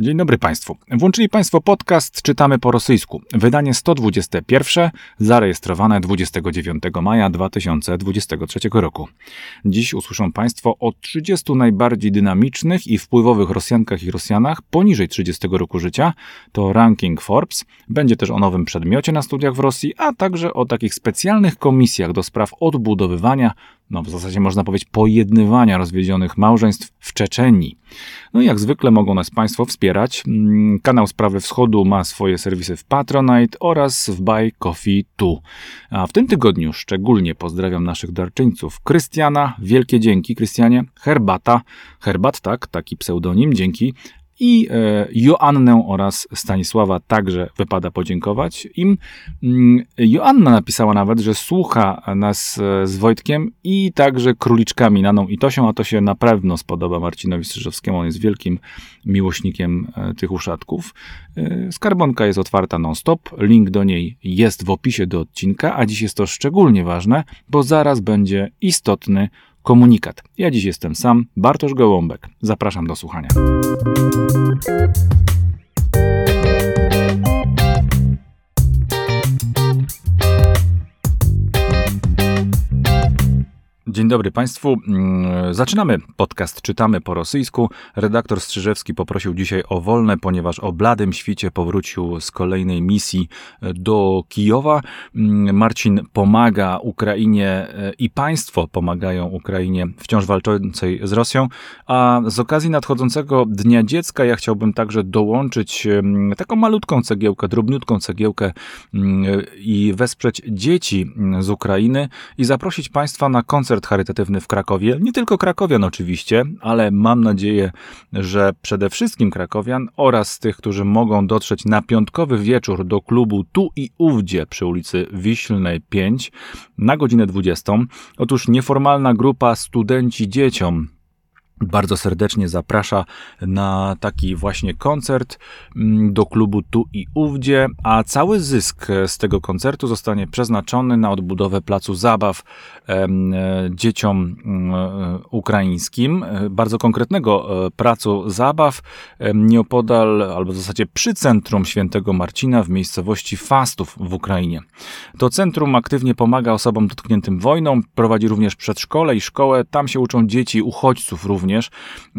Dzień dobry Państwu. Włączyli Państwo podcast Czytamy po rosyjsku. Wydanie 121, zarejestrowane 29 maja 2023 roku. Dziś usłyszą Państwo o 30 najbardziej dynamicznych i wpływowych Rosjankach i Rosjanach poniżej 30 roku życia. To ranking Forbes. Będzie też o nowym przedmiocie na studiach w Rosji, a także o takich specjalnych komisjach do spraw odbudowywania no w zasadzie można powiedzieć pojednywania rozwiedzionych małżeństw w Czeczenii. No i jak zwykle mogą nas Państwo wspierać. Mm, kanał Sprawy Wschodu ma swoje serwisy w Patronite oraz w Buy Coffee 2. A w tym tygodniu szczególnie pozdrawiam naszych darczyńców. Krystiana, wielkie dzięki Krystianie, Herbata, Herbat, tak, taki pseudonim, dzięki i e, Joannę oraz Stanisława także wypada podziękować im. Mm, Joanna napisała nawet, że słucha nas e, z Wojtkiem i także króliczkami Naną i Tosią, a to się na pewno spodoba Marcinowi Strzyżowskiemu. On jest wielkim miłośnikiem e, tych uszatków. Skarbonka jest otwarta non-stop. Link do niej jest w opisie do odcinka, a dziś jest to szczególnie ważne, bo zaraz będzie istotny komunikat. Ja dziś jestem sam, Bartosz Gołąbek. Zapraszam do słuchania. Dzień dobry Państwu. Mm, zaczynamy podcast Czytamy po rosyjsku. Redaktor Strzyżewski poprosił dzisiaj o wolne, ponieważ o bladym świcie powrócił z kolejnej misji e, do Kijowa. Mm, Marcin pomaga Ukrainie e, i państwo pomagają Ukrainie wciąż walczącej z Rosją. A z okazji nadchodzącego Dnia Dziecka ja chciałbym także dołączyć taką malutką cegiełkę, drobniutką cegiełkę i wesprzeć dzieci z Ukrainy i zaprosić Państwa na koncert charytatywny w Krakowie. Nie tylko krakowian oczywiście, ale mam nadzieję, że przede wszystkim krakowian oraz tych, którzy mogą dotrzeć na piątkowy wieczór do klubu Tu i Ówdzie przy ulicy Wiślnej 5 na godzinę 20. Otóż nieformalna grupa studenci dzieciom bardzo serdecznie zaprasza na taki właśnie koncert mm, do klubu Tu i Ówdzie, a cały zysk z tego koncertu zostanie przeznaczony na odbudowę placu zabaw dzieciom mm, e, ukraińskim, e, bardzo konkretnego placu zabaw nieopodal, albo w zasadzie przy centrum Świętego Marcina w miejscowości Fastów w Ukrainie. To centrum aktywnie pomaga osobom dotkniętym wojną, prowadzi również przedszkole i szkołę, tam się uczą dzieci uchodźców również,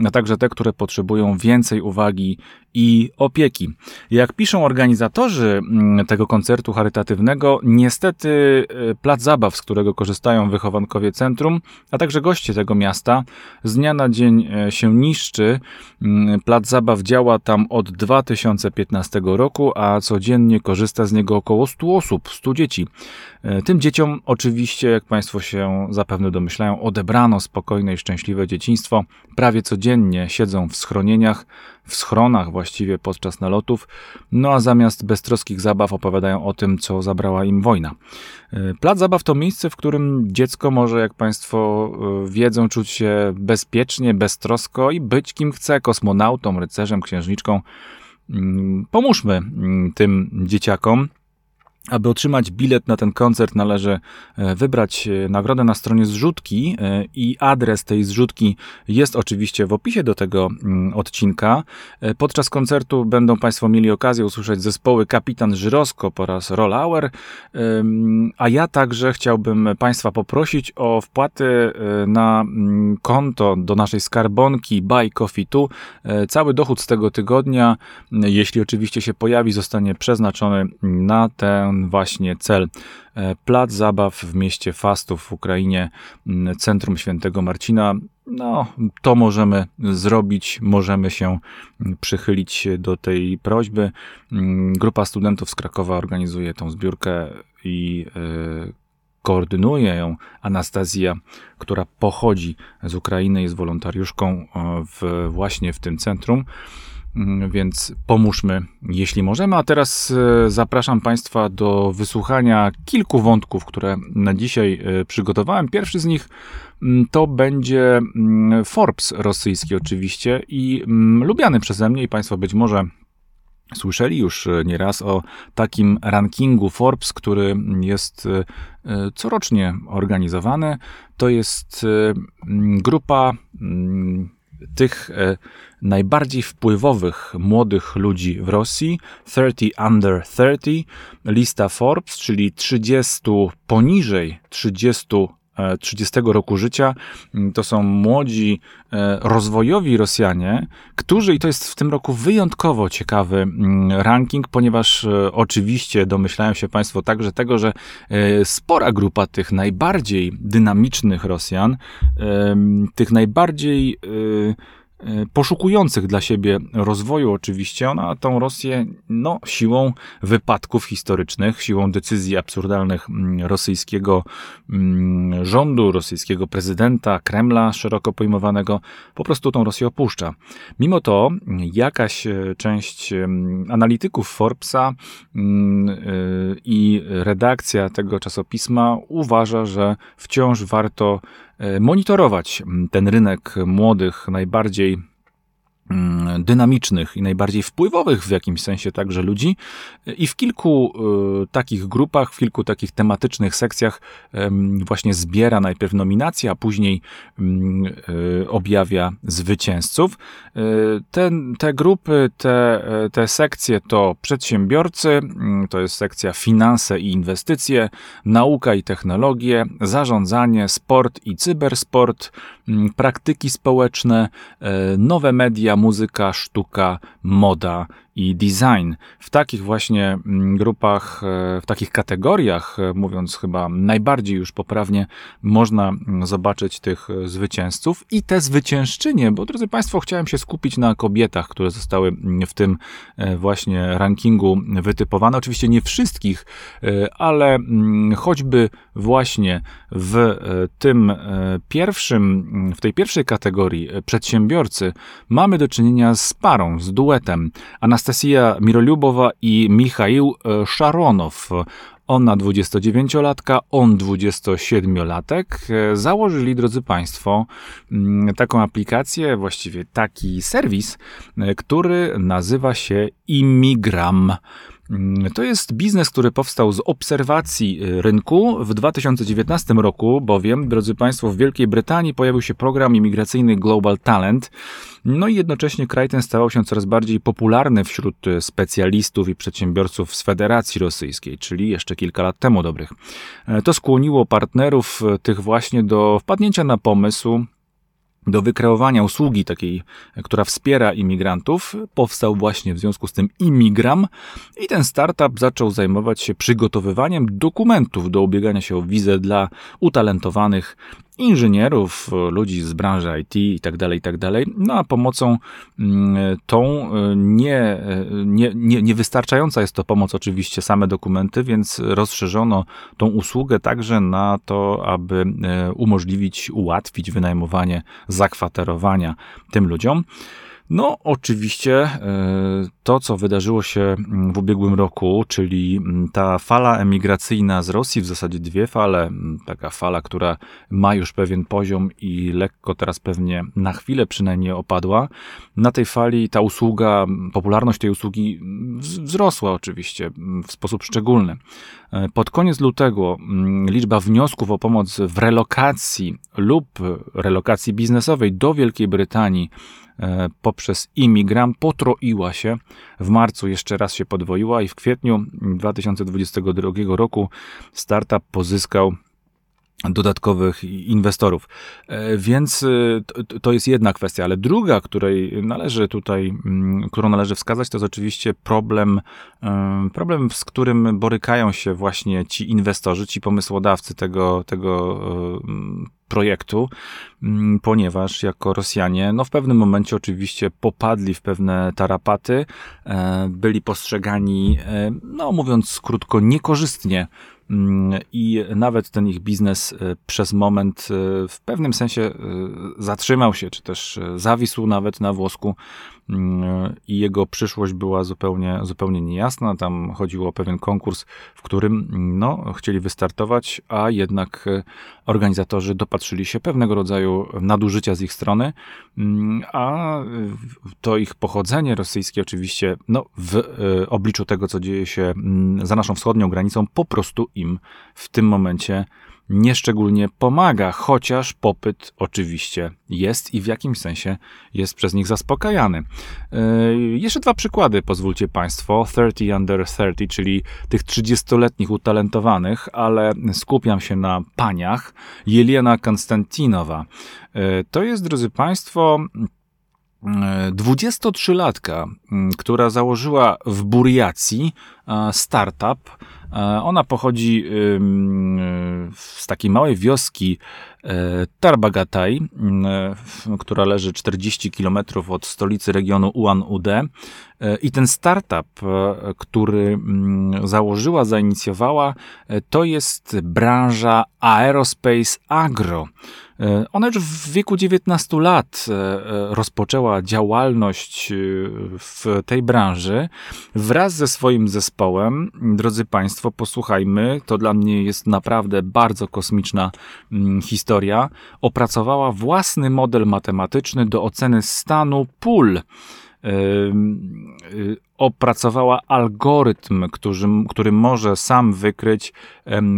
a także te, które potrzebują więcej uwagi i opieki. Jak piszą organizatorzy mm, tego koncertu charytatywnego, niestety e, plac zabaw, z którego korzystają wychowankowie centrum, a także goście tego miasta, z dnia na dzień e, się niszczy. Mm, plac zabaw działa tam od 2015 roku, a codziennie korzysta z niego około 100 osób, 100 dzieci. E, tym dzieciom oczywiście, jak Państwo się zapewne domyślają, odebrano spokojne i szczęśliwe dzieciństwo. Prawie codziennie siedzą w schronieniach, w schronach właściwie podczas nalotów, no a zamiast beztroskich zabaw opowiadają o tym, co zabrała im wojna. E, plac zabaw to miejsce, w którym dziecko może, jak Państwo e, wiedzą, czuć się bezpiecznie, beztrosko i być kim chce, kosmonautą, rycerzem, księżniczką. Mm, pomóżmy mm, tym dzieciakom. Aby otrzymać bilet na ten koncert, należy e, wybrać e, nagrodę na stronie zrzutki e, i adres tej zrzutki jest oczywiście w opisie do tego mm, odcinka. Podczas koncertu będą Państwo mieli okazję usłyszeć zespoły Kapitan Żyroskop oraz Rollauer, a ja także chciałbym Państwa poprosić o wpłatę na mm, konto do naszej skarbonki Buy Coffee 2. Cały dochód z tego tygodnia, jeśli oczywiście się pojawi, zostanie przeznaczony na tę właśnie cel. E, plac zabaw w mieście Fastów w Ukrainie, centrum świętego Marcina. No, to możemy zrobić, możemy się przychylić do tej prośby. Grupa studentów z Krakowa organizuje tą zbiórkę i e, koordynuje ją Anastazja, która pochodzi z Ukrainy, jest wolontariuszką w, właśnie w tym centrum. Mm, więc pomóżmy, jeśli możemy. A teraz e, zapraszam Państwa do wysłuchania kilku wątków, które na dzisiaj e, przygotowałem. Pierwszy z nich mm, to będzie mm, Forbes rosyjski, oczywiście, i lubiany przeze mnie, i Państwo być może Słyszeli już e, nieraz o takim rankingu Forbes, który jest corocznie organizowany. To jest grupa tych e, najbardziej wpływowych młodych ludzi w Rosji, 30 under 30, lista Forbes, czyli 30 poniżej 30 30 e, roku życia. Mm, to są młodzi, e, rozwojowi Rosjanie, którzy, i to jest w tym roku wyjątkowo ciekawy mm, ranking, ponieważ e, oczywiście domyślają się Państwo także tego, że spora grupa tych najbardziej dynamicznych Rosjan, tych najbardziej E, poszukujących dla siebie rozwoju oczywiście, ona tą Rosję no, siłą wypadków historycznych, siłą decyzji absurdalnych mm, rosyjskiego mm, rządu, rosyjskiego prezydenta, Kremla szeroko pojmowanego, po prostu tą Rosję opuszcza. Mimo to jakaś e, część analityków Forbesa mm, i redakcja tego czasopisma uważa, że wciąż warto monitorować ten rynek młodych, najbardziej Mm, dynamicznych i najbardziej wpływowych w jakimś sensie także ludzi i w kilku y, takich grupach, w kilku takich tematycznych sekcjach właśnie zbiera najpierw nominacje, a później y, objawia zwycięzców. Y, te, te grupy, te, te sekcje to przedsiębiorcy, mm, to jest sekcja finanse i inwestycje, nauka i technologie, zarządzanie, sport i cybersport, mm, praktyki społeczne, nowe media, muzyka, sztuka, moda i design. W takich właśnie mm, grupach, e, w takich kategoriach, e, mówiąc chyba najbardziej już poprawnie, można mm, zobaczyć tych e, zwycięzców i te zwyciężczynie, bo drodzy Państwo, chciałem się skupić na kobietach, które zostały mm, w tym właśnie rankingu wytypowane. Oczywiście nie wszystkich, ale choćby właśnie w tym pierwszym, w tej pierwszej kategorii przedsiębiorcy mamy do czynienia z parą, z duetem. Anastasia Anastasia Mirolubowa i Michail e, Szaronow. Ona 29-latka, on 27-latek. E, założyli, drodzy Państwo, mm, taką aplikację, właściwie taki serwis, e, który nazywa się Imigram. Mm, to jest biznes, który powstał z obserwacji y, rynku. W 2019 roku, bowiem, drodzy Państwo, w Wielkiej Brytanii pojawił się program imigracyjny Global Talent. No i jednocześnie kraj ten stawał się coraz bardziej popularny wśród y, specjalistów i przedsiębiorców z Federacji Rosyjskiej, czyli jeszcze kilka lat temu dobrych. E, to skłoniło partnerów y, tych właśnie do wpadnięcia na pomysł, do wykreowania usługi takiej, która wspiera imigrantów, powstał właśnie w związku z tym Imigram i ten startup zaczął zajmować się przygotowywaniem dokumentów do ubiegania się o wizę dla utalentowanych inżynierów, ludzi z branży IT i tak dalej, i tak. No a pomocą mm, tą y, nie, y, nie, nie, nie wystarczająca jest to pomoc oczywiście same dokumenty, więc rozszerzono tą usługę także na to, aby y, umożliwić, ułatwić wynajmowanie zakwaterowania tym ludziom. No, oczywiście e, to, co wydarzyło się mm, w ubiegłym roku, czyli mm, ta fala emigracyjna z Rosji, w zasadzie dwie fale, mm, taka fala, która ma już pewien poziom i lekko teraz pewnie na chwilę przynajmniej opadła. Na tej fali ta usługa, popularność tej usługi wzrosła oczywiście w sposób szczególny. E, pod koniec lutego liczba wniosków o pomoc w relokacji lub relokacji biznesowej do Wielkiej Brytanii E, poprzez Imigram potroiła się. W marcu jeszcze raz się podwoiła i w kwietniu 2022 roku startup pozyskał dodatkowych inwestorów. E, więc e, to jest jedna kwestia, ale druga, której należy tutaj, mm, którą należy wskazać, to jest oczywiście problem, problem, z którym borykają się właśnie ci inwestorzy, ci pomysłodawcy tego, tego projektu, mm, ponieważ jako Rosjanie, no w pewnym momencie oczywiście popadli w pewne tarapaty, e, byli postrzegani, e, no mówiąc krótko, niekorzystnie i nawet ten ich biznes e, przez moment w pewnym sensie zatrzymał się, czy też zawisł nawet na włosku i jego przyszłość była zupełnie, zupełnie niejasna. Tam chodziło o pewien konkurs, w którym no, chcieli wystartować, a jednak organizatorzy dopatrzyli się pewnego rodzaju nadużycia z ich strony, a to ich pochodzenie rosyjskie oczywiście no, w e, obliczu tego, co dzieje się za naszą wschodnią granicą, po prostu im w tym momencie nieszczególnie pomaga, chociaż popyt oczywiście jest i w jakimś sensie jest przez nich zaspokajany. Jeszcze dwa przykłady, pozwólcie Państwo. 30 under 30, czyli tych 30-letnich utalentowanych, ale skupiam się na paniach. Jelena Konstantinowa. To jest, drodzy Państwo, 23-latka, która założyła w Buriacji startup. Ona pochodzi z takiej małej wioski Tarbagataj, która leży 40 km od stolicy regionu Ulan-Ude. I ten startup, który założyła, zainicjowała, to jest branża Aerospace Agro. E, ona już w wieku 19 lat e, e, rozpoczęła działalność w tej branży wraz ze swoim zespołem. Drodzy Państwo, posłuchajmy, to dla mnie jest naprawdę bardzo kosmiczna mm, historia. Opracowała własny model matematyczny do oceny stanu pól opracowała algorytm, który, który może sam wykryć,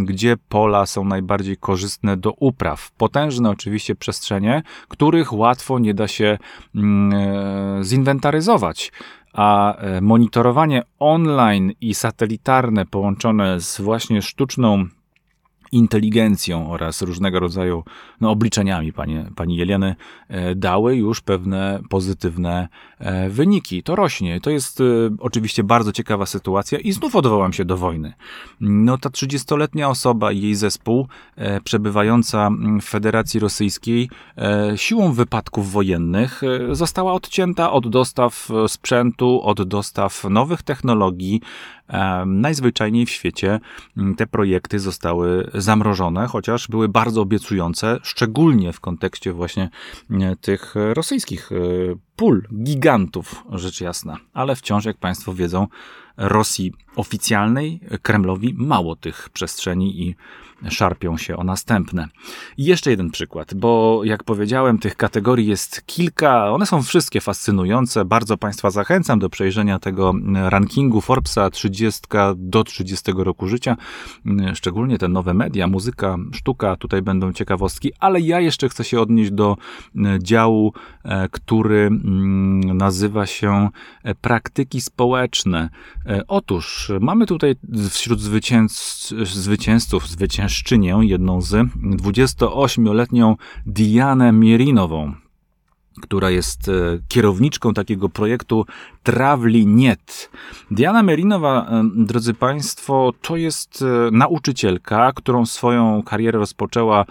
gdzie pola są najbardziej korzystne do upraw. Potężne oczywiście przestrzenie, których łatwo nie da się mm, e, zinwentaryzować a e, monitorowanie online i satelitarne połączone z właśnie sztuczną inteligencją oraz różnego rodzaju no, obliczeniami panie, pani Jeleny e, dały już pewne pozytywne e, wyniki. To rośnie. To jest e, oczywiście bardzo ciekawa sytuacja i znów odwołam się do wojny. No ta 30-letnia osoba i jej zespół przebywająca w Federacji Rosyjskiej siłą wypadków wojennych została odcięta od dostaw sprzętu, od dostaw nowych technologii, Najzwyczajniej w świecie mm, te projekty zostały zamrożone, chociaż były bardzo obiecujące, szczególnie w kontekście właśnie e, tych rosyjskich e, pól, gigantów, rzecz jasna. Ale wciąż, jak Państwo wiedzą, Rosji oficjalnej, Kremlowi mało tych przestrzeni i szarpią się o następne. I jeszcze jeden przykład, bo jak powiedziałem, tych kategorii jest kilka, one są wszystkie fascynujące. Bardzo Państwa zachęcam do przejrzenia tego rankingu Forbesa 30 do 30 roku życia. Szczególnie te nowe media, muzyka, sztuka, tutaj będą ciekawostki, ale ja jeszcze chcę się odnieść do działu, e, który nazywa się e, praktyki społeczne. E, otóż mamy tutaj wśród zwycięzców, zwycięzców mężczynię, jedną z 28-letnią Dianę Mierinową która jest e, kierowniczką takiego projektu Trawli Niet. Diana Merinowa, e, drodzy Państwo, to jest e, nauczycielka, którą swoją karierę rozpoczęła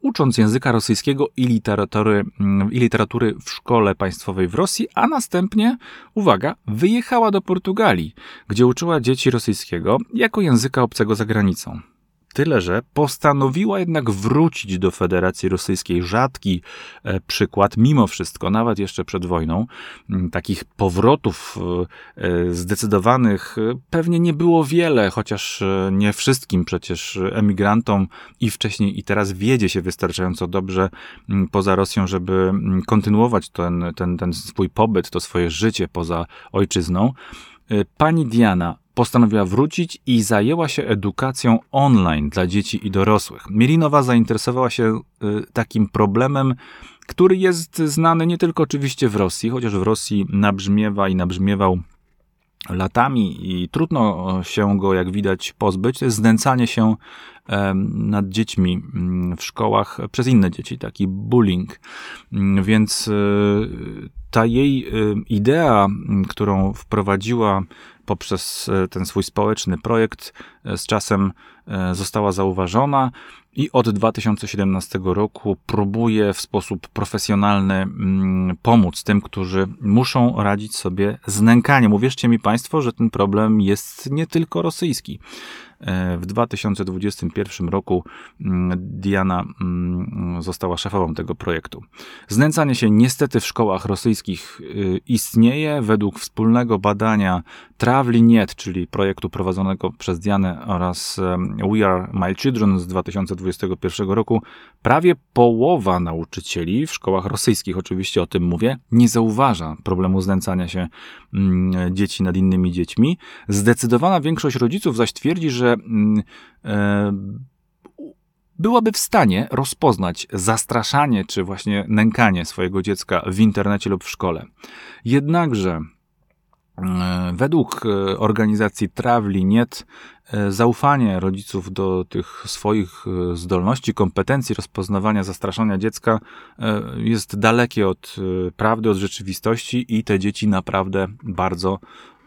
ucząc języka rosyjskiego i literatury, mm, i literatury w szkole państwowej w Rosji, a następnie, uwaga, wyjechała do Portugalii, gdzie uczyła dzieci rosyjskiego jako języka obcego za granicą. Tyle, że postanowiła jednak wrócić do Federacji Rosyjskiej. Rzadki e, przykład, mimo wszystko, nawet jeszcze przed wojną, takich powrotów e, e, zdecydowanych pewnie nie było wiele, chociaż nie wszystkim przecież emigrantom i wcześniej i teraz wiedzie się wystarczająco dobrze poza Rosją, żeby kontynuować ten, ten, ten swój pobyt, to swoje życie poza ojczyzną. Pani Diana postanowiła wrócić i zajęła się edukacją online dla dzieci i dorosłych. Mielinowa zainteresowała się y, takim problemem, który jest znany nie tylko oczywiście w Rosji, chociaż w Rosji nabrzmiewa i nabrzmiewał latami i trudno się go, jak widać, pozbyć. To jest znęcanie się nad dziećmi mm, w szkołach przez inne dzieci, taki bullying. Mm, więc y, ta jej y, idea, którą wprowadziła poprzez e, ten swój społeczny projekt e, z czasem e, została zauważona i od 2017 roku próbuje w sposób profesjonalny mm, pomóc tym, którzy muszą radzić sobie z nękaniem. Uwierzcie mi Państwo, że ten problem jest nie tylko rosyjski. W 2021 roku mm, Diana mm, została szefową tego projektu. Znęcanie się niestety w szkołach rosyjskich y, istnieje. Według wspólnego badania Travli Niet, czyli projektu prowadzonego przez Dianę oraz We Are My Children z 2021 roku, prawie połowa nauczycieli w szkołach rosyjskich, oczywiście o tym mówię, nie zauważa problemu znęcania się dzieci nad innymi dziećmi. Zdecydowana większość rodziców zaś twierdzi, że Mm, e, byłaby w stanie rozpoznać zastraszanie czy właśnie nękanie swojego dziecka w internecie lub w szkole. Jednakże Według e, organizacji Trawli.net e, zaufanie rodziców do tych swoich zdolności, kompetencji rozpoznawania zastraszania dziecka jest dalekie od prawdy, od rzeczywistości i te dzieci naprawdę bardzo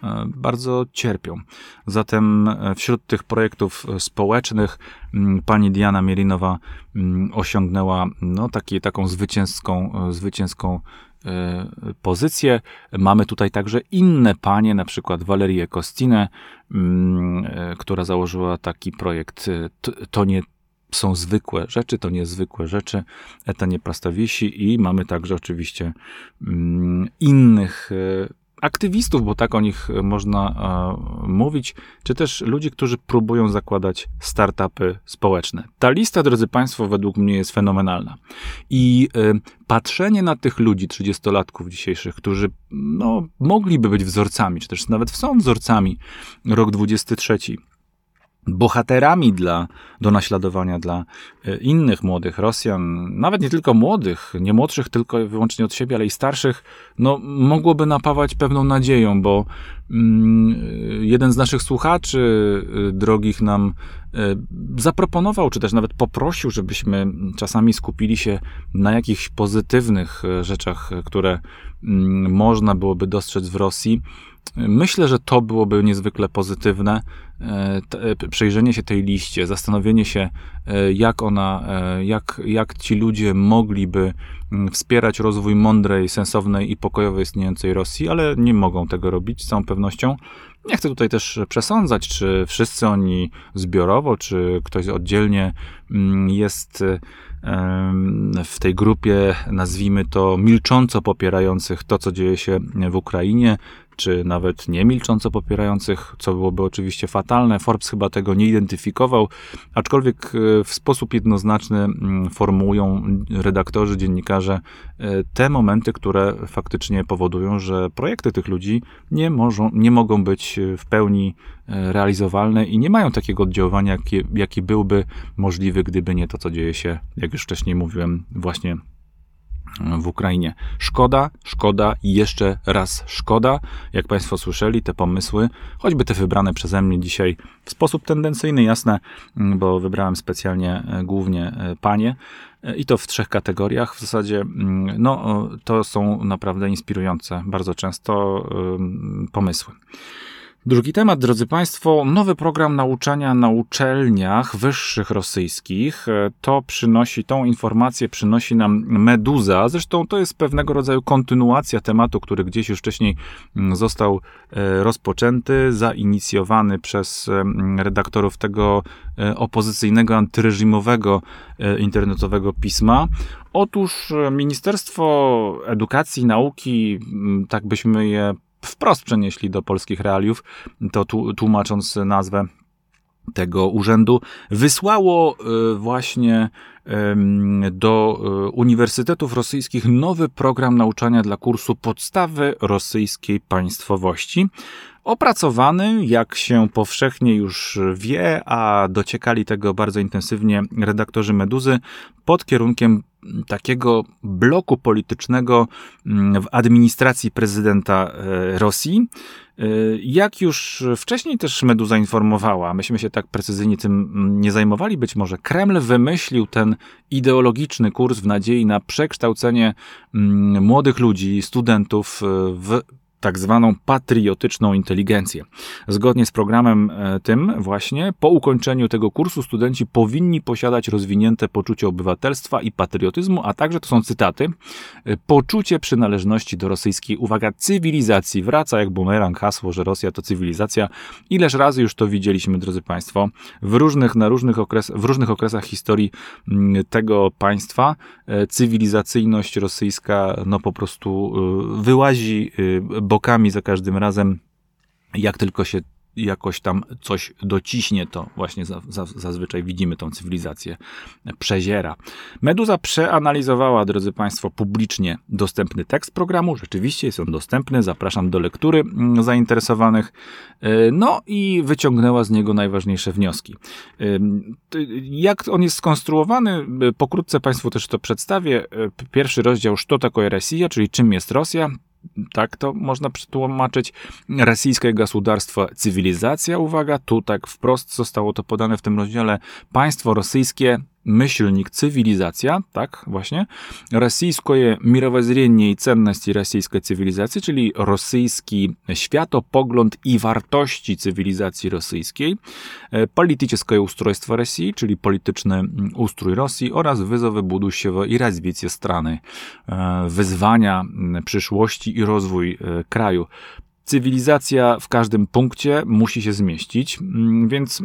E, bardzo cierpią. Zatem e, wśród tych projektów e, społecznych pani Diana Mierinowa osiągnęła no, taki, taką zwycięską, zwycięską pozycję. Mamy tutaj także inne panie, na przykład Walerię Kostinę, która założyła taki projekt To nie są zwykłe rzeczy, to niezwykłe rzeczy, to nie prostowiesi i mamy także oczywiście innych aktywistów, bo tak o nich e, można e, mówić, czy też ludzi, którzy próbują zakładać startupy społeczne. Ta lista, drodzy Państwo, według mnie jest fenomenalna. I e, patrzenie na tych ludzi, 30-latków dzisiejszych, którzy no, mogliby być wzorcami, czy też nawet są wzorcami, rok 23 bohaterami dla, do naśladowania dla e, innych młodych Rosjan, nawet nie tylko młodych, nie młodszych tylko wyłącznie od siebie, ale i starszych, no, mogłoby napawać pewną nadzieją, bo mm, jeden z naszych słuchaczy e, drogich nam e, zaproponował, czy też nawet poprosił, żebyśmy czasami skupili się na jakichś pozytywnych rzeczach, które mm, można byłoby dostrzec w Rosji. Myślę, że to byłoby niezwykle pozytywne. E, e, przejrzenie się tej liście, zastanowienie się, e, jak ona, jak, jak ci ludzie mogliby mm, wspierać rozwój mądrej, sensownej i pokojowo istniejącej Rosji, ale nie mogą tego robić z całą pewnością. Nie chcę tutaj też przesądzać, czy wszyscy oni zbiorowo, czy ktoś oddzielnie mm, jest w tej grupie, nazwijmy to, milcząco popierających to, co dzieje się w Ukrainie, czy nawet nie milcząco popierających, co byłoby oczywiście fatalne. Forbes chyba tego nie identyfikował, aczkolwiek e, w sposób jednoznaczny mm, formułują redaktorzy, dziennikarze e, te momenty, które faktycznie powodują, że projekty tych ludzi nie, możą, nie mogą być w pełni e, realizowalne i nie mają takiego oddziaływania, jaki, jaki byłby możliwy, gdyby nie to, co dzieje się, jak już wcześniej mówiłem, właśnie w Ukrainie. Szkoda, szkoda i jeszcze raz szkoda. Jak Państwo słyszeli, te pomysły, choćby te wybrane przeze mnie dzisiaj w sposób tendencyjny, jasne, mm, bo wybrałem specjalnie e, głównie e, panie e, i to w trzech kategoriach. W zasadzie, mm, no, to są naprawdę inspirujące bardzo często pomysły. Drugi temat, drodzy Państwo, nowy program nauczania na uczelniach wyższych rosyjskich. E, to przynosi, tą informację przynosi nam Meduza. Zresztą to jest pewnego rodzaju kontynuacja tematu, który gdzieś już wcześniej mm, został e, rozpoczęty, zainicjowany przez redaktorów tego e, opozycyjnego, antyreżimowego internetowego pisma. Otóż Ministerstwo Edukacji i Nauki, tak byśmy je wprost przenieśli do polskich realiów, to tłumacząc nazwę tego urzędu, wysłało e, właśnie do e, uniwersytetów rosyjskich nowy program nauczania dla kursu podstawy rosyjskiej państwowości. Opracowany, jak się powszechnie już wie, a dociekali tego bardzo intensywnie redaktorzy Meduzy, pod kierunkiem takiego bloku politycznego mm, w administracji prezydenta e, Rosji. E, jak już wcześniej też Meduza informowała, myśmy się tak precyzyjnie tym mm, nie zajmowali, być może Kreml wymyślił ten ideologiczny kurs w nadziei na przekształcenie mm, młodych ludzi, studentów e, w tak zwaną patriotyczną inteligencję. Zgodnie z programem e, tym właśnie, po ukończeniu tego kursu studenci powinni posiadać rozwinięte poczucie obywatelstwa i patriotyzmu, a także, to są cytaty, e, poczucie przynależności do rosyjskiej, uwaga, cywilizacji. Wraca jak bumerang hasło, że Rosja to cywilizacja. Ileż razy już to widzieliśmy, drodzy Państwo, w różnych, na różnych, okres, w różnych okresach historii mm, tego państwa. E, cywilizacyjność rosyjska, no po prostu wyłazi bokami za każdym razem, jak tylko się jakoś tam coś dociśnie, to właśnie za, za, zazwyczaj widzimy tą cywilizację przeziera. Meduza przeanalizowała, drodzy Państwo, publicznie dostępny tekst programu. Rzeczywiście jest on dostępny. Zapraszam do lektury mm, zainteresowanych. E, no i wyciągnęła z niego najważniejsze wnioski. E, jak on jest skonstruowany, e, pokrótce Państwu też to przedstawię. Pierwszy rozdział, co takoje Rosja, czyli czym jest Rosja tak to można przetłumaczyć. Rosyjskie gospodarstwo, cywilizacja, uwaga, tu tak wprost zostało to podane w tym rozdziale. Państwo rosyjskie myślnik, cywilizacja, tak właśnie, rosyjskie mirowozdanie i cenności rosyjskiej cywilizacji, czyli rosyjski światopogląd i wartości cywilizacji rosyjskiej, e, polityczne ustrojstwo Rosji, czyli polityczny mm, ustrój Rosji oraz wyzowy budущего i rozwicie strony, e, wyzwania mm, przyszłości i rozwój e, kraju. Cywilizacja w każdym punkcie musi się zmieścić, mm, więc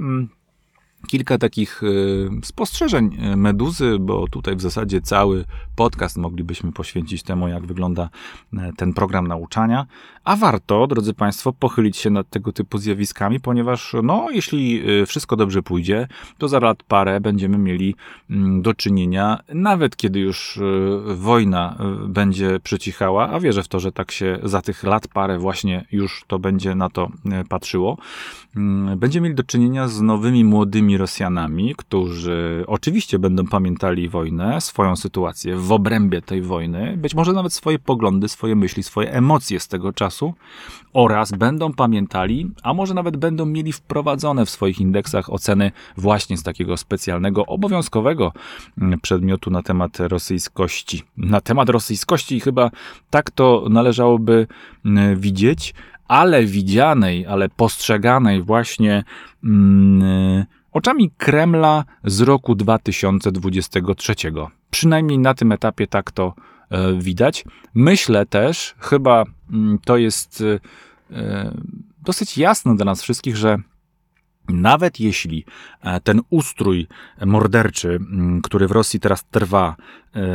kilka takich y, spostrzeżeń y, meduzy, bo tutaj w zasadzie cały podcast moglibyśmy poświęcić temu, jak wygląda e, ten program nauczania. A warto, drodzy Państwo, pochylić się nad tego typu zjawiskami, ponieważ, no, jeśli y, wszystko dobrze pójdzie, to za lat parę będziemy mieli mm, do czynienia, nawet kiedy już wojna będzie przycichała, a wierzę w to, że tak się za tych lat parę właśnie już to będzie na to patrzyło, mm, będziemy mieli do czynienia z nowymi, młodymi Rosjanami, którzy oczywiście będą pamiętali wojnę, swoją sytuację w obrębie tej wojny, być może nawet swoje poglądy, swoje myśli, swoje emocje z tego czasu oraz będą pamiętali, a może nawet będą mieli wprowadzone w swoich indeksach oceny właśnie z takiego specjalnego, obowiązkowego mm, przedmiotu na temat rosyjskości. Na temat rosyjskości chyba tak to należałoby mm, widzieć, ale widzianej, ale postrzeganej właśnie mm, oczami Kremla z roku 2023. Przynajmniej na tym etapie tak to e, widać. Myślę też, chyba mm, to jest e, dosyć jasne dla nas wszystkich, że nawet jeśli e, ten ustrój morderczy, mm, który w Rosji teraz trwa,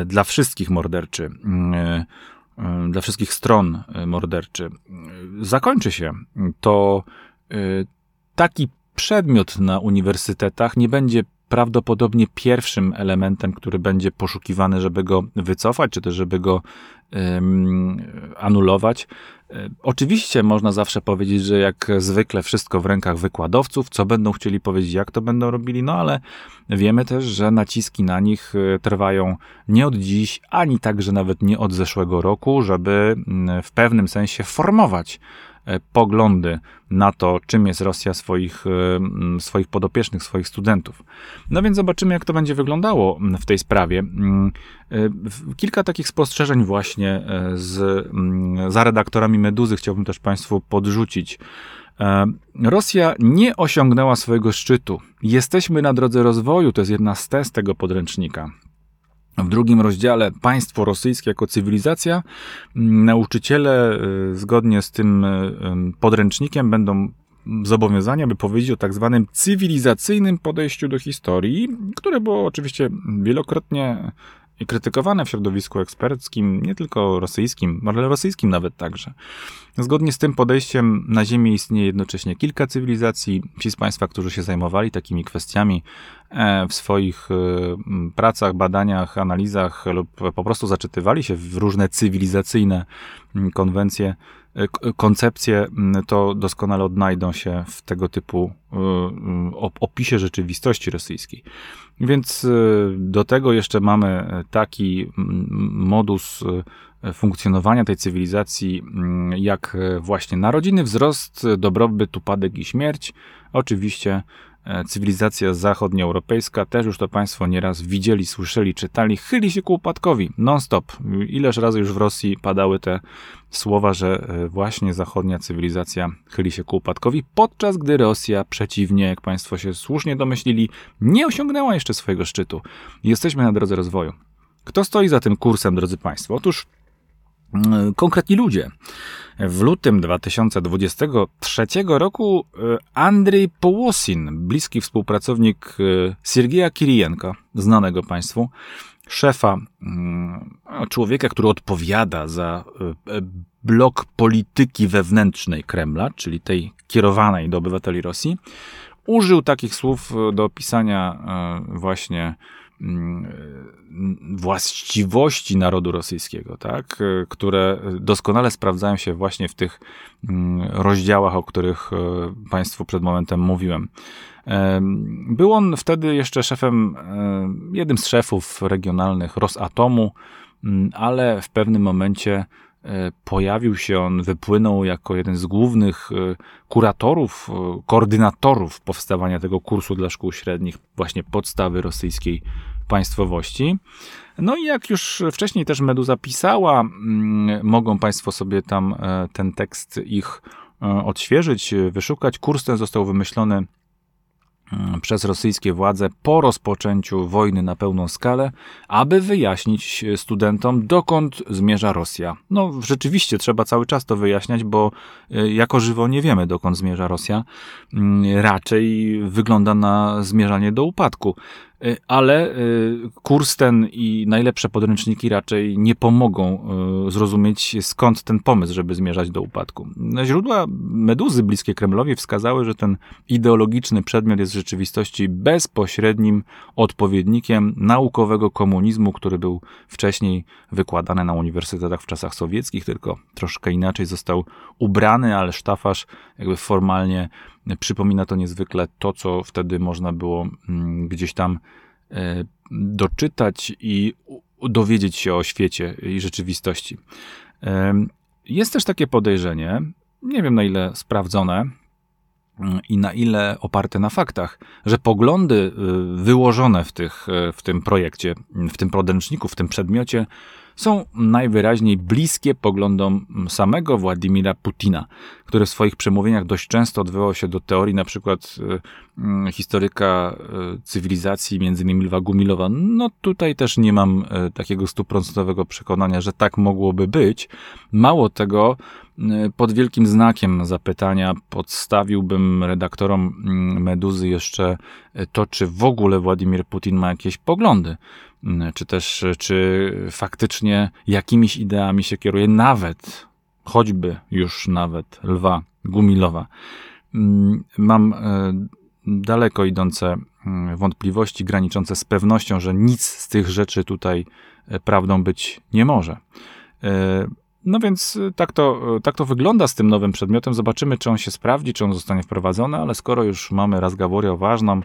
dla wszystkich morderczy, mm, dla wszystkich stron morderczy, zakończy się, to taki przedmiot na uniwersytetach nie będzie prawdopodobnie pierwszym elementem, który będzie poszukiwany, żeby go wycofać, czy też żeby go um, anulować. E, oczywiście można zawsze powiedzieć, że jak zwykle wszystko w rękach wykładowców, co będą chcieli powiedzieć, jak to będą robili, no ale wiemy też, że naciski na nich e, trwają nie od dziś, ani także nawet nie od zeszłego roku, żeby w pewnym sensie formować poglądy na to, czym jest Rosja swoich, e, swoich podopiecznych, swoich studentów. No więc zobaczymy, jak to będzie wyglądało w tej sprawie. Mm, e, kilka takich spostrzeżeń właśnie z, za redaktorami Meduzy chciałbym też Państwu podrzucić. Rosja nie osiągnęła swojego szczytu. Jesteśmy na drodze rozwoju, to jest jedna z tez tego podręcznika. W drugim rozdziale Państwo rosyjskie jako cywilizacja, nauczyciele y, zgodnie z tym y, podręcznikiem będą zobowiązani, aby powiedzieć o tak zwanym cywilizacyjnym podejściu do historii, które było oczywiście wielokrotnie krytykowane w środowisku eksperckim, nie tylko rosyjskim, ale rosyjskim nawet także. Zgodnie z tym podejściem na Ziemi istnieje jednocześnie kilka cywilizacji. Ci z Państwa, którzy się zajmowali takimi kwestiami w swoich e, pracach, badaniach, analizach lub po prostu zaczytywali się w różne cywilizacyjne konwencje, e, koncepcje, to doskonale odnajdą się w tego typu opisie rzeczywistości rosyjskiej. Więc do tego jeszcze mamy taki modus funkcjonowania tej cywilizacji, jak właśnie narodziny, wzrost, dobrobyt, upadek i śmierć. Oczywiście e, cywilizacja zachodnioeuropejska, też już to Państwo nieraz widzieli, słyszeli, czytali, chyli się ku upadkowi, non-stop. Ileż razy już w Rosji padały te słowa, że e, właśnie zachodnia cywilizacja chyli się ku upadkowi, podczas gdy Rosja przeciwnie, jak Państwo się słusznie domyślili, nie osiągnęła jeszcze swojego szczytu. Jesteśmy na drodze rozwoju. Kto stoi za tym kursem, drodzy Państwo? Otóż E, konkretni ludzie. W lutym 2023 roku e, Andrzej Połosin, bliski współpracownik e, Siergieja Kirijenka, znanego Państwu, szefa, mm, człowieka, który odpowiada za blok polityki wewnętrznej Kremla, czyli tej kierowanej do obywateli Rosji, użył takich słów do opisania właśnie Mm, właściwości narodu rosyjskiego, tak, które doskonale sprawdzają się właśnie w tych mm, rozdziałach, o których e, Państwu przed momentem mówiłem. Był on wtedy jeszcze szefem, e, jednym z szefów regionalnych Rosatomu, mm, ale w pewnym momencie e, pojawił się on, wypłynął jako jeden z głównych kuratorów, koordynatorów powstawania tego kursu dla szkół średnich, właśnie podstawy rosyjskiej państwowości. No i jak już wcześniej też Meduza pisała, mm, mogą Państwo sobie tam e, ten tekst ich e, odświeżyć, wyszukać. Kurs ten został wymyślony mm, przez rosyjskie władze po rozpoczęciu wojny na pełną skalę, aby wyjaśnić studentom, dokąd zmierza Rosja. No, rzeczywiście trzeba cały czas to wyjaśniać, bo e, jako żywo nie wiemy, dokąd zmierza Rosja. Mm, raczej wygląda na zmierzanie do upadku. Y, ale y, kurs ten i najlepsze podręczniki raczej nie pomogą y, zrozumieć skąd ten pomysł, żeby zmierzać do upadku. Źródła meduzy bliskie Kremlowi wskazały, że ten ideologiczny przedmiot jest w rzeczywistości bezpośrednim odpowiednikiem naukowego komunizmu, który był wcześniej wykładany na uniwersytetach w czasach sowieckich, tylko troszkę inaczej został ubrany, ale sztafasz jakby formalnie Przypomina to niezwykle to, co wtedy można było mm, gdzieś tam e, doczytać i dowiedzieć się o świecie i rzeczywistości. Jest też takie podejrzenie, nie wiem na ile sprawdzone mm, i na ile oparte na faktach, że poglądy y, wyłożone w, tych, e, w tym projekcie, w tym podręczniku, w tym przedmiocie są najwyraźniej bliskie poglądom samego Władimira Putina, który w swoich przemówieniach dość często odwoływał się do teorii na przykład y, historyka y, cywilizacji, między innymi Lwa Gumilowa. No tutaj też nie mam y, takiego stuprocentowego przekonania, że tak mogłoby być. Mało tego, pod wielkim znakiem zapytania podstawiłbym redaktorom Meduzy jeszcze to, czy w ogóle Władimir Putin ma jakieś poglądy czy też czy faktycznie jakimiś ideami się kieruje, nawet, choćby już nawet Lwa Gumilowa. Mm, mam e, daleko idące mm, wątpliwości, graniczące z pewnością, że nic z tych rzeczy tutaj e, prawdą być nie może. E, no więc y, tak to, y, tak to wygląda z tym nowym przedmiotem. Zobaczymy, czy on się sprawdzi, czy on zostanie wprowadzony, ale skoro już mamy razgaworię ważną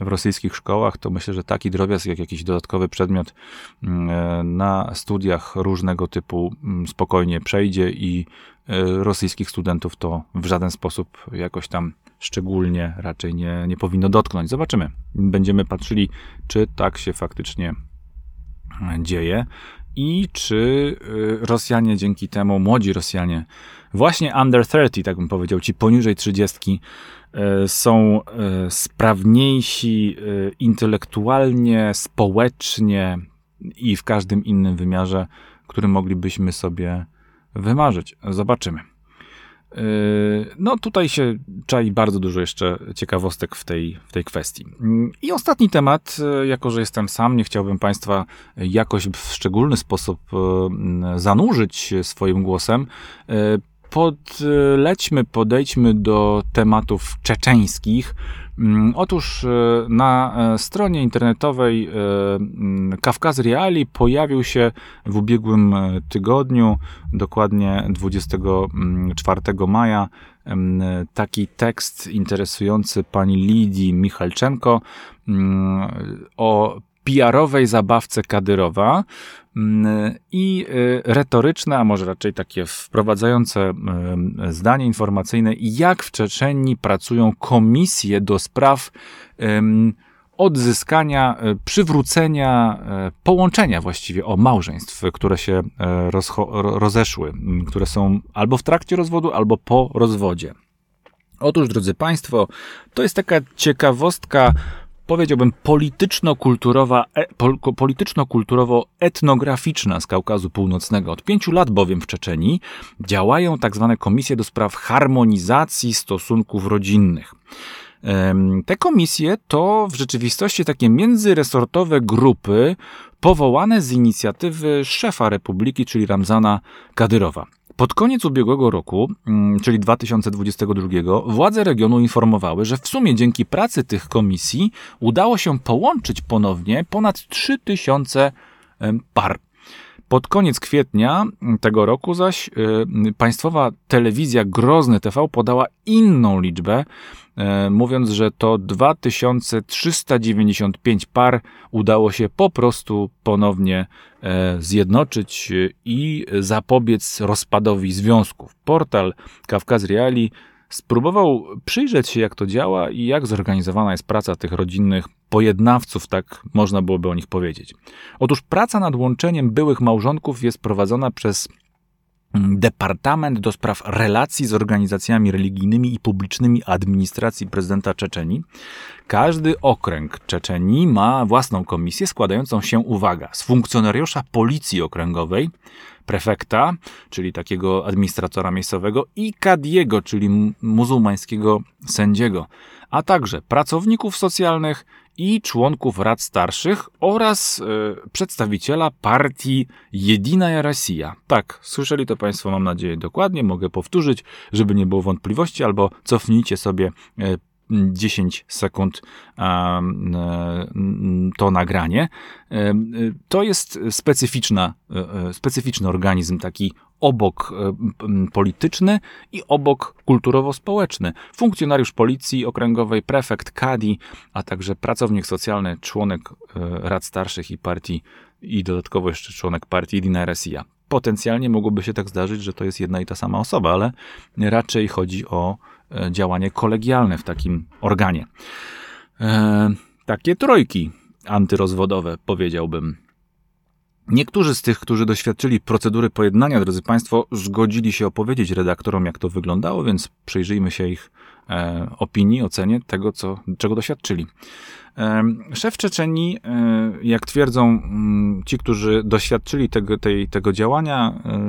w rosyjskich szkołach, to myślę, że taki drobiazg jak jakiś dodatkowy przedmiot mm, e, na studiach różnego typu mm, spokojnie przejdzie i e, rosyjskich studentów to w żaden sposób jakoś tam szczególnie raczej nie, nie powinno dotknąć. Zobaczymy. Będziemy patrzyli, czy tak się faktycznie dzieje i czy y, Rosjanie dzięki temu, młodzi Rosjanie, właśnie under 30, tak bym powiedział, ci poniżej 30, y, są y, sprawniejsi intelektualnie, społecznie i w każdym innym wymiarze, który moglibyśmy sobie wymarzyć. Zobaczymy. Yy, no tutaj się czai bardzo dużo jeszcze ciekawostek w tej, w tej kwestii. I ostatni temat, yy, jako że jestem sam, nie chciałbym Państwa jakoś w szczególny sposób yy, zanurzyć swoim głosem. Podlećmy, podejdźmy do tematów czeczeńskich. Mm, otóż e, na e, stronie internetowej e, mm, Kawkaz Reali pojawił się w ubiegłym tygodniu, dokładnie 24 maja, taki tekst interesujący pani Lidii Michalczenko mm, o PR-owej zabawce Kadyrowa i retoryczne, a może raczej takie wprowadzające zdanie informacyjne, jak w Czeczenii pracują komisje do spraw odzyskania, e, przywrócenia, połączenia właściwie o małżeństw, które się rozeszły, które są albo w trakcie rozwodu, albo po rozwodzie. Otóż, drodzy Państwo, to jest taka ciekawostka powiedziałbym, polityczno-kulturowa, e, polityczno-kulturowo-etnograficzna z Kaukazu Północnego. Od pięciu lat bowiem w Czeczeni działają tak zwane komisje do spraw harmonizacji stosunków rodzinnych. Te komisje to w rzeczywistości takie międzyresortowe grupy powołane z inicjatywy szefa republiki, czyli Ramzana Kadyrowa. Pod koniec ubiegłego roku, mm, czyli 2022, władze regionu informowały, że w sumie dzięki pracy tych komisji udało się połączyć ponownie ponad 3000 par. Pod koniec kwietnia tego roku zaś y, państwowa telewizja Grozny TV podała inną liczbę, y, mówiąc, że to 2395 par udało się po prostu ponownie zjednoczyć i zapobiec rozpadowi związków. Portal Kawkaz Reali spróbował przyjrzeć się, jak to działa i jak zorganizowana jest praca tych rodzinnych pojednawców, tak można byłoby o nich powiedzieć. Otóż praca nad łączeniem byłych małżonków jest prowadzona przez Departament do spraw relacji z organizacjami religijnymi i publicznymi administracji prezydenta Czeczenii. Każdy okręg Czeczenii ma własną komisję składającą się, uwaga, z funkcjonariusza policji okręgowej, prefekta, czyli takiego administratora miejscowego, i kadiego, czyli muzułmańskiego sędziego, a także pracowników socjalnych i członków rad starszych oraz e, przedstawiciela partii Jedina Rosja. Tak, słyszeli to Państwo, mam nadzieję, dokładnie. Mogę powtórzyć, żeby nie było wątpliwości, albo cofnijcie sobie e, 10 sekund e, to nagranie. To jest specyficzna, specyficzny organizm, taki obok polityczny i obok kulturowo-społeczny. Funkcjonariusz policji okręgowej, prefekt, kadi, a także pracownik socjalny, członek rad starszych i partii i dodatkowo jeszcze członek partii Dina Resia. Potencjalnie mogłoby się tak zdarzyć, że to jest jedna i ta sama osoba, ale raczej chodzi o E, działanie kolegialne w takim organie. E, takie trojki antyrozwodowe, powiedziałbym. Niektórzy z tych, którzy doświadczyli procedury pojednania, drodzy Państwo, zgodzili się opowiedzieć redaktorom, jak to wyglądało, więc przyjrzyjmy się ich e, opinii, ocenie tego, co, czego doświadczyli. Szef Czeczeni, e, jak twierdzą mm, ci, którzy doświadczyli tego, tej, tego działania, e,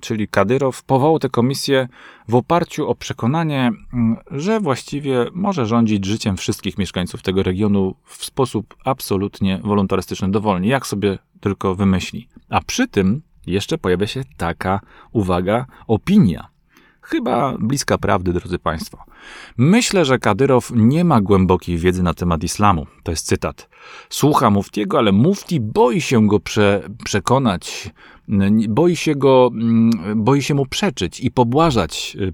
czyli Kadyrow, powołał tę komisję w oparciu o przekonanie, mm, że właściwie może rządzić życiem wszystkich mieszkańców tego regionu w sposób absolutnie wolontarystyczny, dowolnie, jak sobie tylko wymyśli. A przy tym jeszcze pojawia się taka, uwaga, opinia Chyba bliska prawdy, drodzy Państwo. Myślę, że Kadyrow nie ma głębokiej wiedzy na temat islamu. To jest cytat. Słucha Muftiego, ale Mufti boi się go prze, przekonać, boi się go, boi się mu przeczyć i pobłażać y,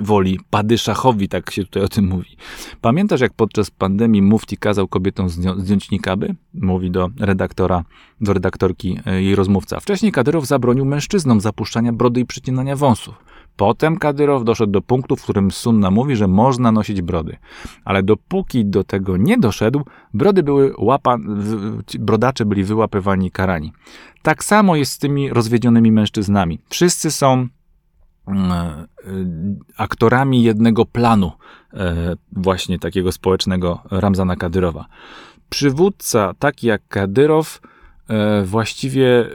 woli padyszachowi, tak się tutaj o tym mówi. Pamiętasz, jak podczas pandemii Mufti kazał kobietom zdjąć nikaby? Mówi do redaktora, do redaktorki y, jej rozmówca. Wcześniej Kadyrow zabronił mężczyznom zapuszczania brody i przycinania wąsów. Potem Kadyrow doszedł do punktu, w którym Sunna mówi, że można nosić brody. Ale dopóki do tego nie doszedł, brody były łapa, brodacze byli wyłapywani karani. Tak samo jest z tymi rozwiedzionymi mężczyznami. Wszyscy są e, aktorami jednego planu, e, właśnie takiego społecznego Ramzana Kadyrowa. Przywódca taki jak Kadyrow e, właściwie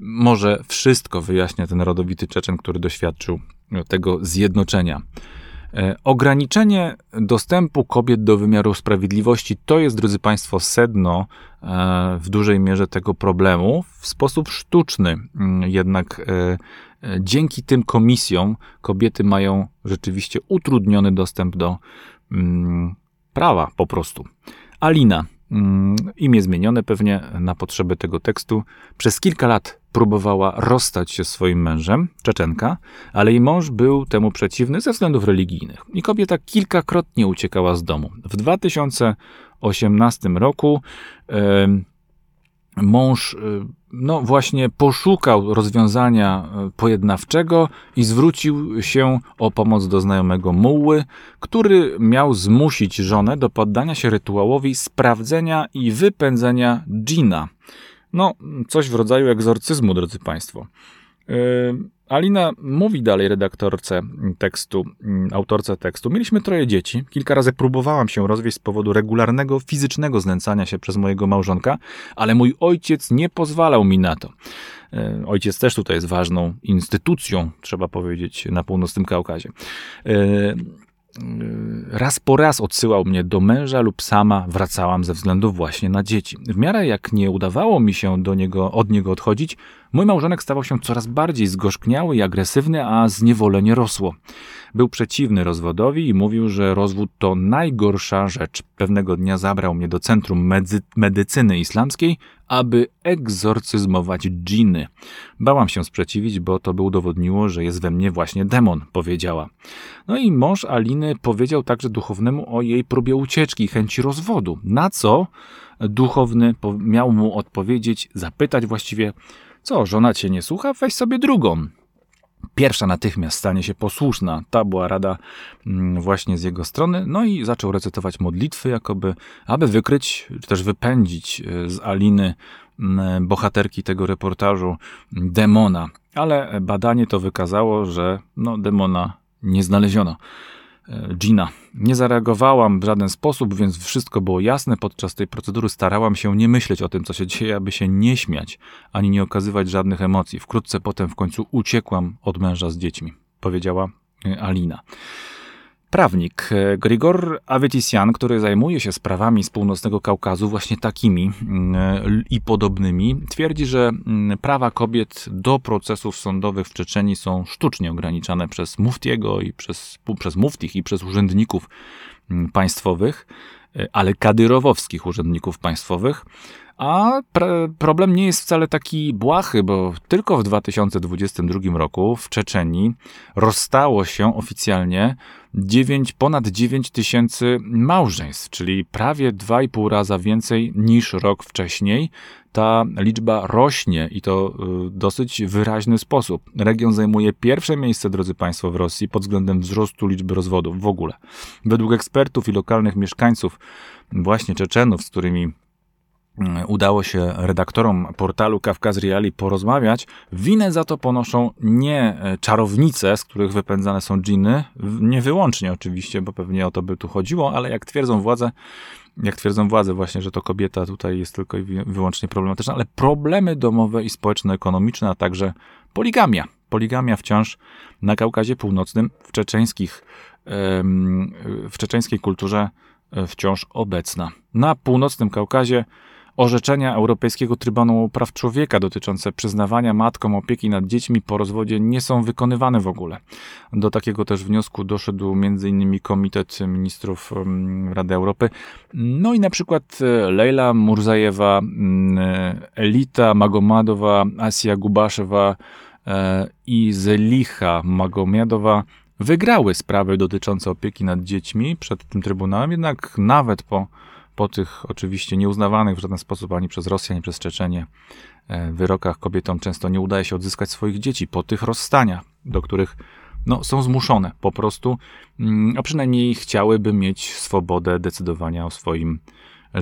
może wszystko wyjaśnia ten rodowity Czeczen, który doświadczył tego zjednoczenia. E, ograniczenie dostępu kobiet do wymiaru sprawiedliwości to jest, drodzy Państwo, sedno e, w dużej mierze tego problemu w sposób sztuczny. Mm, jednak e, dzięki tym komisjom kobiety mają rzeczywiście utrudniony dostęp do mm, prawa po prostu. Alina, mm, imię zmienione pewnie na potrzeby tego tekstu, przez kilka lat próbowała rozstać się swoim mężem, Czeczenka, ale jej mąż był temu przeciwny ze względów religijnych i kobieta kilkakrotnie uciekała z domu. W 2018 roku e, mąż e, no właśnie poszukał rozwiązania e, pojednawczego i zwrócił się o pomoc do znajomego muły, który miał zmusić żonę do poddania się rytuałowi sprawdzenia i wypędzenia dżina, no, coś w rodzaju egzorcyzmu, drodzy Państwo. Yy, Alina mówi dalej redaktorce tekstu, mm, autorce tekstu. Mieliśmy troje dzieci. Kilka razy próbowałam się rozwieść z powodu regularnego fizycznego znęcania się przez mojego małżonka, ale mój ojciec nie pozwalał mi na to. Yy, ojciec też tutaj jest ważną instytucją, trzeba powiedzieć, na północnym Kaukazie. Yy, raz po raz odsyłał mnie do męża lub sama wracałam ze względu właśnie na dzieci. W miarę jak nie udawało mi się do niego, od niego odchodzić, mój małżonek stawał się coraz bardziej zgorzkniały i agresywny, a zniewolenie rosło. Był przeciwny rozwodowi i mówił, że rozwód to najgorsza rzecz. Pewnego dnia zabrał mnie do centrum medy medycyny islamskiej, aby egzorcyzmować dżiny. Bałam się sprzeciwić, bo to by udowodniło, że jest we mnie właśnie demon, powiedziała. No i mąż Aliny powiedział także duchownemu o jej próbie ucieczki chęci rozwodu. Na co duchowny miał mu odpowiedzieć, zapytać właściwie, co, żona cię nie słucha? Weź sobie drugą. Pierwsza natychmiast stanie się posłuszna. Ta była rada mm, właśnie z jego strony. No i zaczął recytować modlitwy, jakoby, aby wykryć, czy też wypędzić e, z Aliny, mm, bohaterki tego reportażu, demona. Ale badanie to wykazało, że no, demona nie znaleziono. E, Gina. Nie zareagowałam w żaden sposób, więc wszystko było jasne. Podczas tej procedury starałam się nie myśleć o tym, co się dzieje, aby się nie śmiać, ani nie okazywać żadnych emocji. Wkrótce potem w końcu uciekłam od męża z dziećmi, powiedziała e, Alina. Prawnik e, Grigor Avetisian, który zajmuje się sprawami z północnego Kaukazu, właśnie takimi mm, i podobnymi, twierdzi, że mm, prawa kobiet do procesów sądowych w Czeczeni są sztucznie ograniczane przez muftiego i przez, przez muftich i przez urzędników mm, państwowych, ale kadyrowowskich urzędników państwowych. A problem nie jest wcale taki błahy, bo tylko w 2022 roku w Czeczeni rozstało się oficjalnie 9, ponad 9 tysięcy małżeństw, czyli prawie 2,5 raza więcej niż rok wcześniej. Ta liczba rośnie i to w y, dosyć wyraźny sposób. Region zajmuje pierwsze miejsce, drodzy Państwo, w Rosji pod względem wzrostu liczby rozwodów w ogóle. Według ekspertów i lokalnych mieszkańców, właśnie Czeczenów, z którymi Mm, udało się redaktorom portalu Kawkaz Reali porozmawiać, winę za to ponoszą nie e, czarownice, z których wypędzane są dżiny, nie wyłącznie oczywiście, bo pewnie o to by tu chodziło, ale jak twierdzą władze, jak twierdzą władze właśnie, że to kobieta tutaj jest tylko i wyłącznie problematyczna, ale problemy domowe i społeczno-ekonomiczne, a także poligamia. Poligamia wciąż na Kaukazie Północnym w czeczeńskich, w czeczeńskiej kulturze wciąż obecna. Na północnym Kaukazie Orzeczenia Europejskiego Trybunału Praw Człowieka dotyczące przyznawania matkom opieki nad dziećmi po rozwodzie nie są wykonywane w ogóle. Do takiego też wniosku doszedł m.in. Komitet Ministrów mm, Rady Europy. No i na przykład e, Leila Murzajewa, mm, Elita Magomadowa, Asia Gubaszewa e, i Zelicha Magomiadowa wygrały sprawy dotyczące opieki nad dziećmi przed tym Trybunałem, jednak nawet po po tych oczywiście nieuznawanych w żaden sposób ani przez Rosję, ani przez Czeczenię e, wyrokach kobietom często nie udaje się odzyskać swoich dzieci po tych rozstaniach, do których no, są zmuszone po prostu, mm, a przynajmniej chciałyby mieć swobodę decydowania o swoim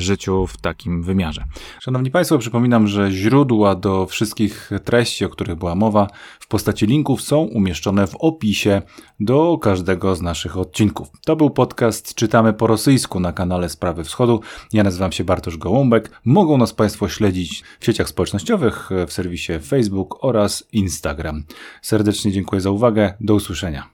życiu w takim wymiarze. Szanowni Państwo, przypominam, że źródła do wszystkich treści, o których była mowa, w postaci linków są umieszczone w opisie do każdego z naszych odcinków. To był podcast Czytamy po rosyjsku na kanale Sprawy Wschodu. Ja nazywam się Bartosz Gołąbek. Mogą nas Państwo śledzić w sieciach społecznościowych, w serwisie Facebook oraz Instagram. Serdecznie dziękuję za uwagę. Do usłyszenia.